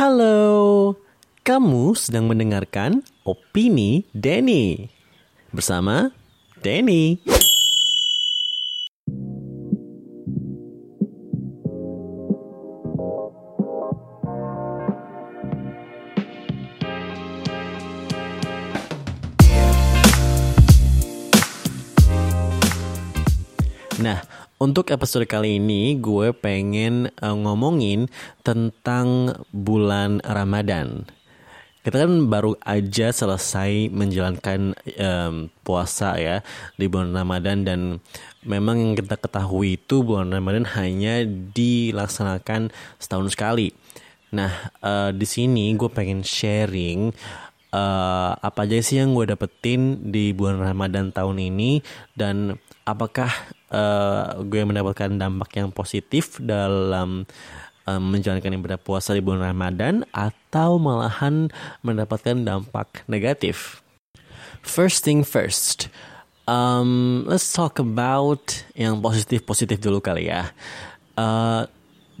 Halo, kamu sedang mendengarkan Opini Denny bersama Denny. Untuk episode kali ini gue pengen uh, ngomongin tentang bulan Ramadan. Kita kan baru aja selesai menjalankan um, puasa ya di bulan Ramadan dan memang yang kita ketahui itu bulan Ramadan hanya dilaksanakan setahun sekali. Nah, uh, di sini gue pengen sharing uh, apa aja sih yang gue dapetin di bulan Ramadan tahun ini dan apakah uh, gue mendapatkan dampak yang positif dalam um, menjalankan ibadah puasa di bulan Ramadan atau malahan mendapatkan dampak negatif. First thing first, um, let's talk about yang positif-positif dulu kali ya. Uh,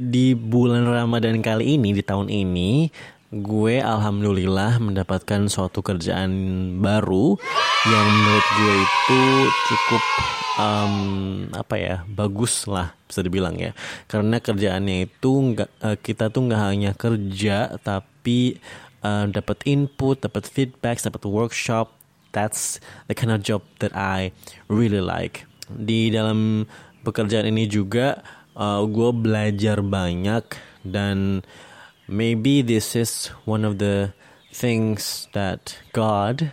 di bulan Ramadan kali ini, di tahun ini, gue alhamdulillah mendapatkan suatu kerjaan baru yang menurut gue itu cukup um, apa ya bagus lah bisa dibilang ya. Karena kerjaannya itu nggak uh, kita tuh nggak hanya kerja tapi uh, dapat input dapat feedback dapat workshop. That's the kind of job that I really like. Di dalam pekerjaan ini juga uh, gue belajar banyak dan maybe this is one of the things that God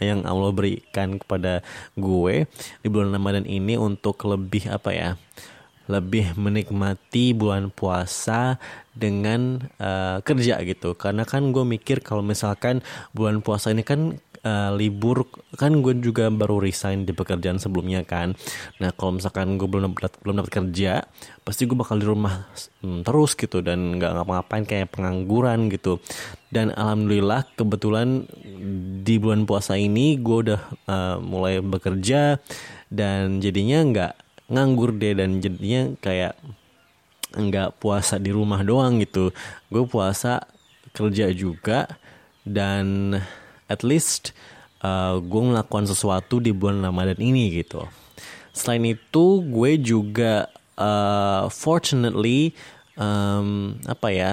yang Allah berikan kepada gue di bulan Ramadan ini untuk lebih apa ya lebih menikmati bulan puasa dengan uh, kerja gitu. Karena kan gue mikir kalau misalkan bulan puasa ini kan uh, libur kan gue juga baru resign di pekerjaan sebelumnya kan. Nah kalau misalkan gue belum dapat belum dapat kerja pasti gue bakal di rumah hmm, terus gitu dan nggak ngapa-ngapain kayak pengangguran gitu. Dan alhamdulillah kebetulan di bulan puasa ini gue udah uh, mulai bekerja dan jadinya nggak nganggur deh dan jadinya kayak nggak puasa di rumah doang gitu. Gue puasa kerja juga dan at least uh, gue melakukan sesuatu di bulan Ramadan ini gitu. Selain itu gue juga uh, fortunately um, apa ya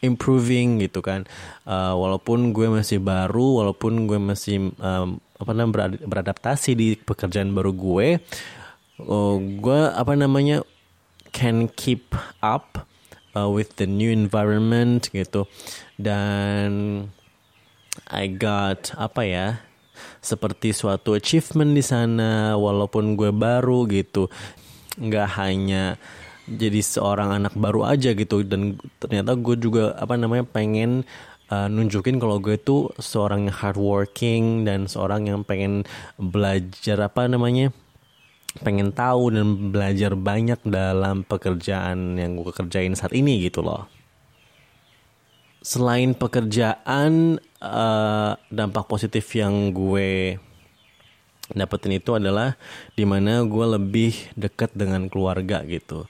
improving gitu kan. Uh, walaupun gue masih baru, walaupun gue masih um, apa namanya beradaptasi di pekerjaan baru gue, uh, gue apa namanya can keep up uh, with the new environment gitu dan I got apa ya seperti suatu achievement di sana walaupun gue baru gitu. Nggak hanya jadi seorang anak baru aja gitu dan ternyata gue juga apa namanya pengen uh, nunjukin kalau gue itu seorang yang hardworking dan seorang yang pengen belajar apa namanya pengen tahu dan belajar banyak dalam pekerjaan yang gue kerjain saat ini gitu loh selain pekerjaan uh, dampak positif yang gue dapetin itu adalah di mana gue lebih dekat dengan keluarga gitu.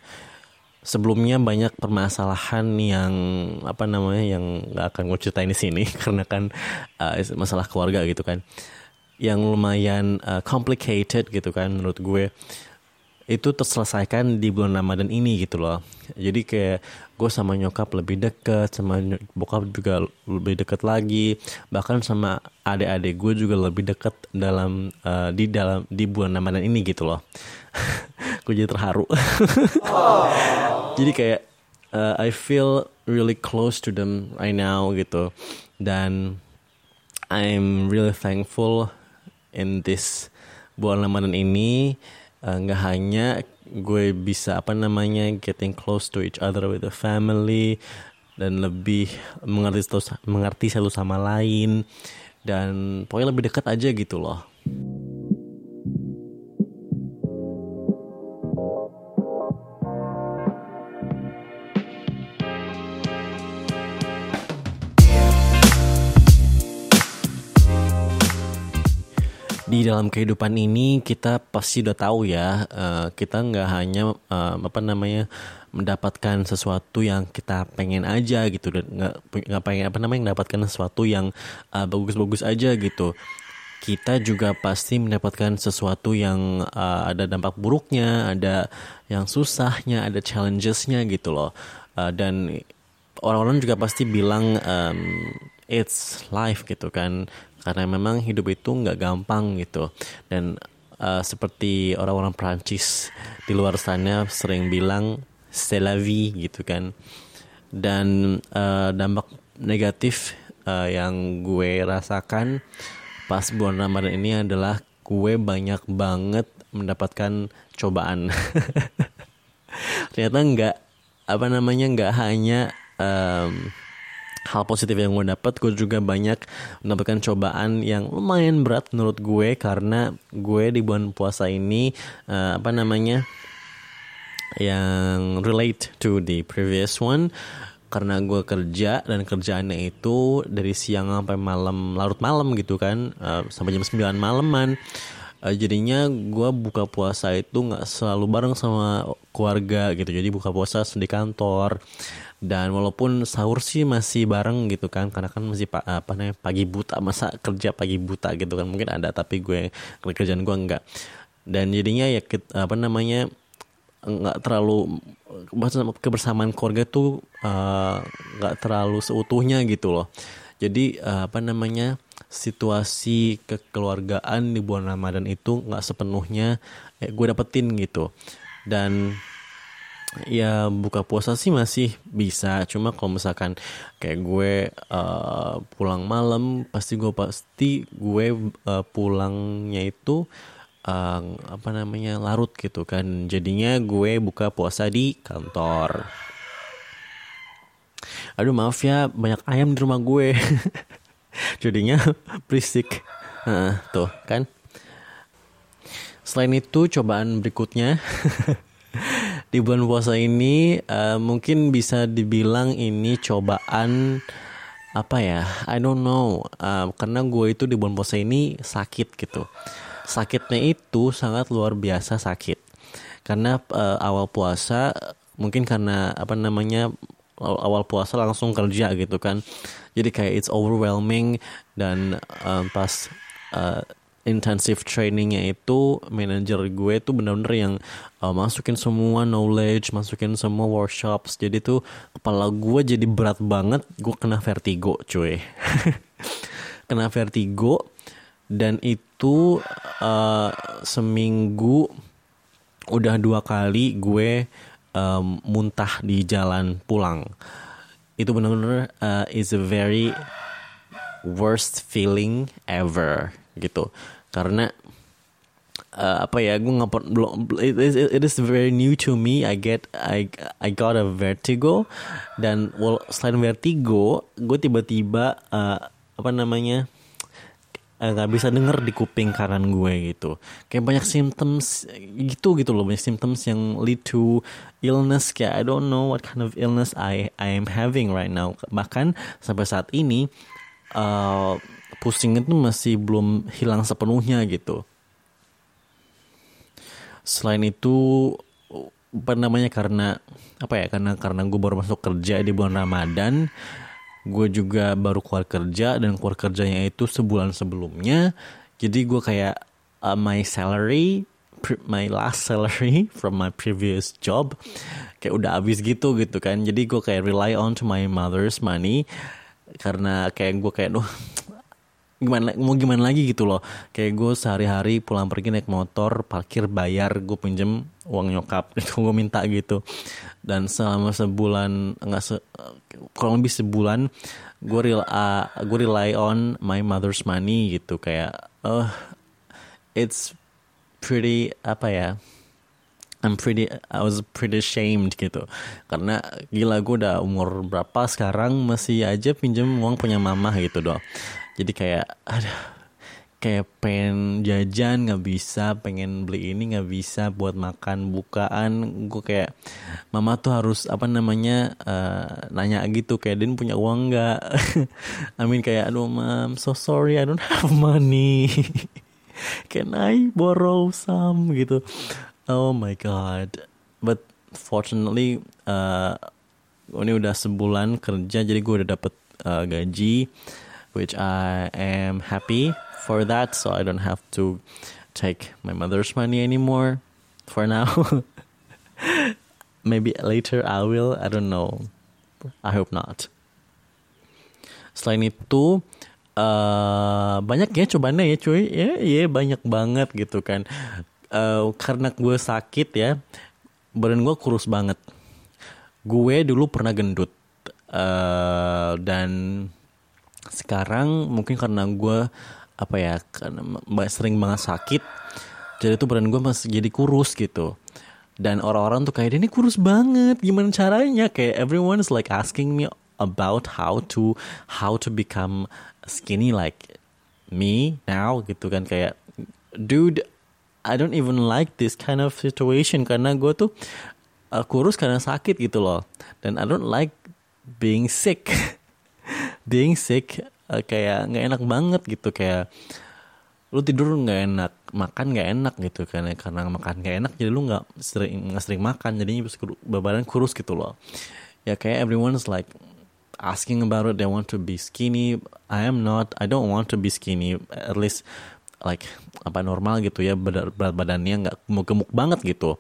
Sebelumnya banyak permasalahan yang apa namanya yang gak akan gue ceritain di sini karena kan uh, masalah keluarga gitu kan. Yang lumayan uh, complicated gitu kan menurut gue itu terselesaikan di bulan Ramadan ini gitu loh. Jadi kayak gue sama nyokap lebih deket, sama bokap juga lebih deket lagi, bahkan sama adik-adik gue juga lebih deket dalam uh, di dalam di bulan Ramadan ini gitu loh. gue jadi terharu. jadi kayak uh, I feel really close to them right now gitu. Dan I'm really thankful in this bulan Ramadan ini nggak uh, hanya gue bisa apa namanya getting close to each other with the family dan lebih mengerti mengerti satu sama lain dan pokoknya lebih dekat aja gitu loh. Di dalam kehidupan ini kita pasti udah tahu ya uh, kita nggak hanya uh, apa namanya mendapatkan sesuatu yang kita pengen aja gitu dan nggak pengen apa namanya mendapatkan sesuatu yang bagus bagus-bagus aja gitu. Kita juga pasti mendapatkan sesuatu yang uh, ada dampak buruknya ada yang susahnya ada challengesnya gitu loh. Uh, dan orang-orang juga pasti bilang um, it's life gitu kan karena memang hidup itu nggak gampang gitu. Dan uh, seperti orang-orang Prancis di luar sana sering bilang c'est la vie gitu kan. Dan uh, dampak negatif uh, yang gue rasakan pas bulan Ramadan ini adalah gue banyak banget mendapatkan cobaan. Ternyata nggak apa namanya nggak hanya um, hal positif yang gue dapat gue juga banyak mendapatkan cobaan yang lumayan berat menurut gue karena gue di bulan puasa ini uh, apa namanya yang relate to the previous one. Karena gue kerja dan kerjaannya itu dari siang sampai malam larut malam gitu kan uh, sampai jam 9 malaman uh, jadinya gue buka puasa itu nggak selalu bareng sama keluarga gitu. Jadi buka puasa di kantor. Dan walaupun sahur sih masih bareng gitu kan karena kan masih apa namanya pagi buta masa kerja pagi buta gitu kan. Mungkin ada tapi gue kerjaan gue enggak dan jadinya ya apa namanya nggak terlalu kebersamaan keluarga tuh eh, nggak uh, terlalu seutuhnya gitu loh. Jadi uh, apa namanya situasi kekeluargaan di bulan Ramadan itu nggak sepenuhnya ya, gue dapetin gitu. Dan ya buka puasa sih masih bisa. Cuma kalau misalkan kayak gue uh, pulang malam pasti gue pasti gue uh, pulangnya itu uh, apa namanya larut gitu kan. Jadinya gue buka puasa di kantor. Aduh maaf ya banyak ayam di rumah gue jadinya berisik. Uh, tuh kan? Selain itu cobaan berikutnya di bulan puasa ini uh, mungkin bisa dibilang ini cobaan apa ya I don't know uh, karena gue itu di bulan puasa ini sakit gitu. Sakitnya itu sangat luar biasa sakit. Karena uh, awal puasa mungkin karena apa namanya awal puasa langsung kerja gitu kan jadi kayak it's overwhelming dan uh, pas uh, intensive trainingnya itu manajer gue tuh bener-bener yang uh, masukin semua knowledge, masukin semua workshops. Jadi tuh kepala gue jadi berat banget. Gue kena vertigo, cuy. kena vertigo dan itu uh, seminggu udah dua kali gue um, muntah di jalan pulang. Itu bener-bener uh, is a very worst feeling ever gitu. Karena uh, apa ya gue nggak belum it, it, it is very new to me. I get I I got a vertigo. Dan well, selain vertigo gue tiba-tiba uh, apa namanya nggak uh, bisa denger di kuping kanan gue gitu. Kayak banyak symptoms gitu gitu loh banyak symptoms yang lead to illness. Kayak I don't know what kind of illness I I am having right now. Bahkan sampai saat ini uh, pusing itu masih belum hilang sepenuhnya gitu. Selain itu apa namanya karena apa ya karena karena gue baru masuk kerja di bulan Ramadan gue juga baru keluar kerja dan keluar kerjanya itu sebulan sebelumnya. Jadi gue kayak uh, my salary my last salary from my previous job kayak udah habis gitu gitu kan. Jadi gue kayak rely on to my mother's money karena kayak gue kayak gimana mau gimana lagi gitu loh. Kayak gue sehari-hari pulang pergi naik motor parkir bayar gue pinjem uang nyokap itu gue minta gitu. Dan selama sebulan enggak se kurang lebih sebulan gue real uh, gue rely on my mother's money gitu. Kayak uh, it's pretty apa ya I'm pretty I was pretty ashamed gitu. Karena gila gue udah umur berapa sekarang masih aja pinjem uang punya mama gitu doh jadi kayak ada kayak pengen jajan nggak bisa. Pengen beli ini nggak bisa. Buat makan bukaan. Gue kayak mama tuh harus apa namanya uh, nanya gitu. Kayak din punya uang nggak? I mean kayak aduh mam so sorry. I don't have money. Can I borrow some gitu. Oh my god. But fortunately uh, ini udah sebulan kerja jadi gue udah dapet uh, gaji which I am happy for that so I don't have to take my mother's money anymore for now. Maybe later I will I don't know. I hope not. Selain itu uh, banyak ya cobaannya ya cuy. Ya ya banyak banget gitu kan. Uh, karena gue sakit ya badan gue kurus banget. Gue dulu pernah gendut uh, dan sekarang mungkin karena gue apa ya karena sering banget sakit jadi tuh badan gue masih jadi kurus gitu. Dan orang-orang tuh kayak ini kurus banget gimana caranya? Kayak everyone is like asking me about how to how to become skinny like me now gitu kan. Kayak dude I don't even like this kind of situation karena gue tuh uh, kurus karena sakit gitu loh. Dan I don't like being sick being sick uh, kayak nggak enak banget gitu kayak lu tidur nggak enak makan nggak enak gitu kan karena makan nggak enak jadi lu nggak sering nggak sering makan jadinya badan kurus gitu loh. Ya kayak everyone is like asking about it they want to be skinny. I am not I don't want to be skinny at least like apa normal gitu ya berat, berat badannya nggak gemuk-gemuk banget gitu.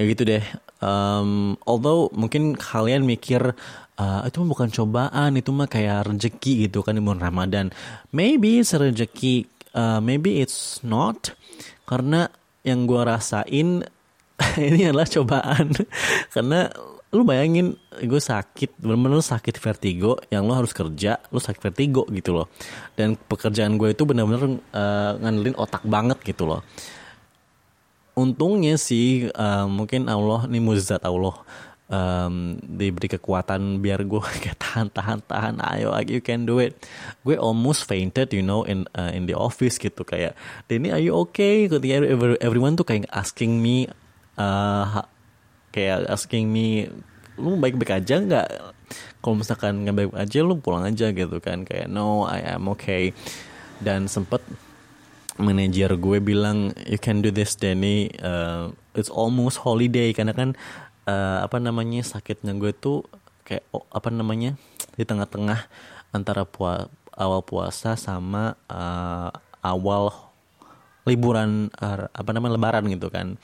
Ya gitu deh um, although mungkin kalian mikir uh, itu bukan cobaan itu mah kayak rezeki gitu kan di bulan Ramadan. Maybe it's rezeki uh, maybe it's not karena yang gue rasain ini adalah cobaan. Karena lu bayangin gue sakit bener-bener sakit vertigo yang lo harus kerja lu sakit vertigo gitu loh. Dan pekerjaan gue itu bener-bener uh, ngandelin otak banget gitu loh. Untungnya sih uh, mungkin Allah nih muzat Allah um, diberi kekuatan biar gue tahan tahan tahan. Ayo you can do it. Gue almost fainted you know in uh, in the office gitu. Kayak Denny are you okay? Ketika everyone tuh kayak asking me uh, kayak asking me lu baik-baik aja nggak? Kalau misalkan nggak baik aja lu pulang aja gitu kan. Kayak no I am okay. Dan sempet manajer gue bilang you can do this Danny uh, it's almost holiday. Karena kan uh, apa namanya sakitnya gue tuh kayak oh, apa namanya di tengah-tengah antara pua awal puasa sama uh, awal liburan uh, apa namanya lebaran gitu kan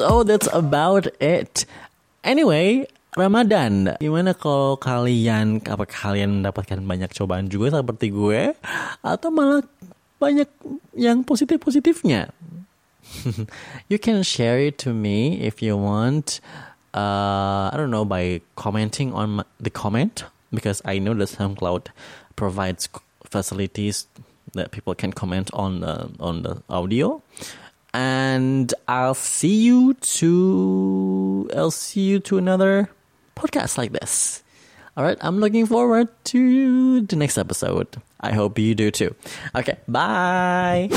So that's about it. Anyway, Ramadan. Gimana kalau kalian apa kalian mendapatkan banyak cobaan juga seperti gue atau malah banyak yang positif-positifnya? you can share it to me if you want. Uh, I don't know by commenting on my, the comment because I know that SoundCloud provides facilities that people can comment on the on the audio and I'll see you to I'll see you to another podcast like this. All right, I'm looking forward to the next episode. I hope you do too. Okay, bye.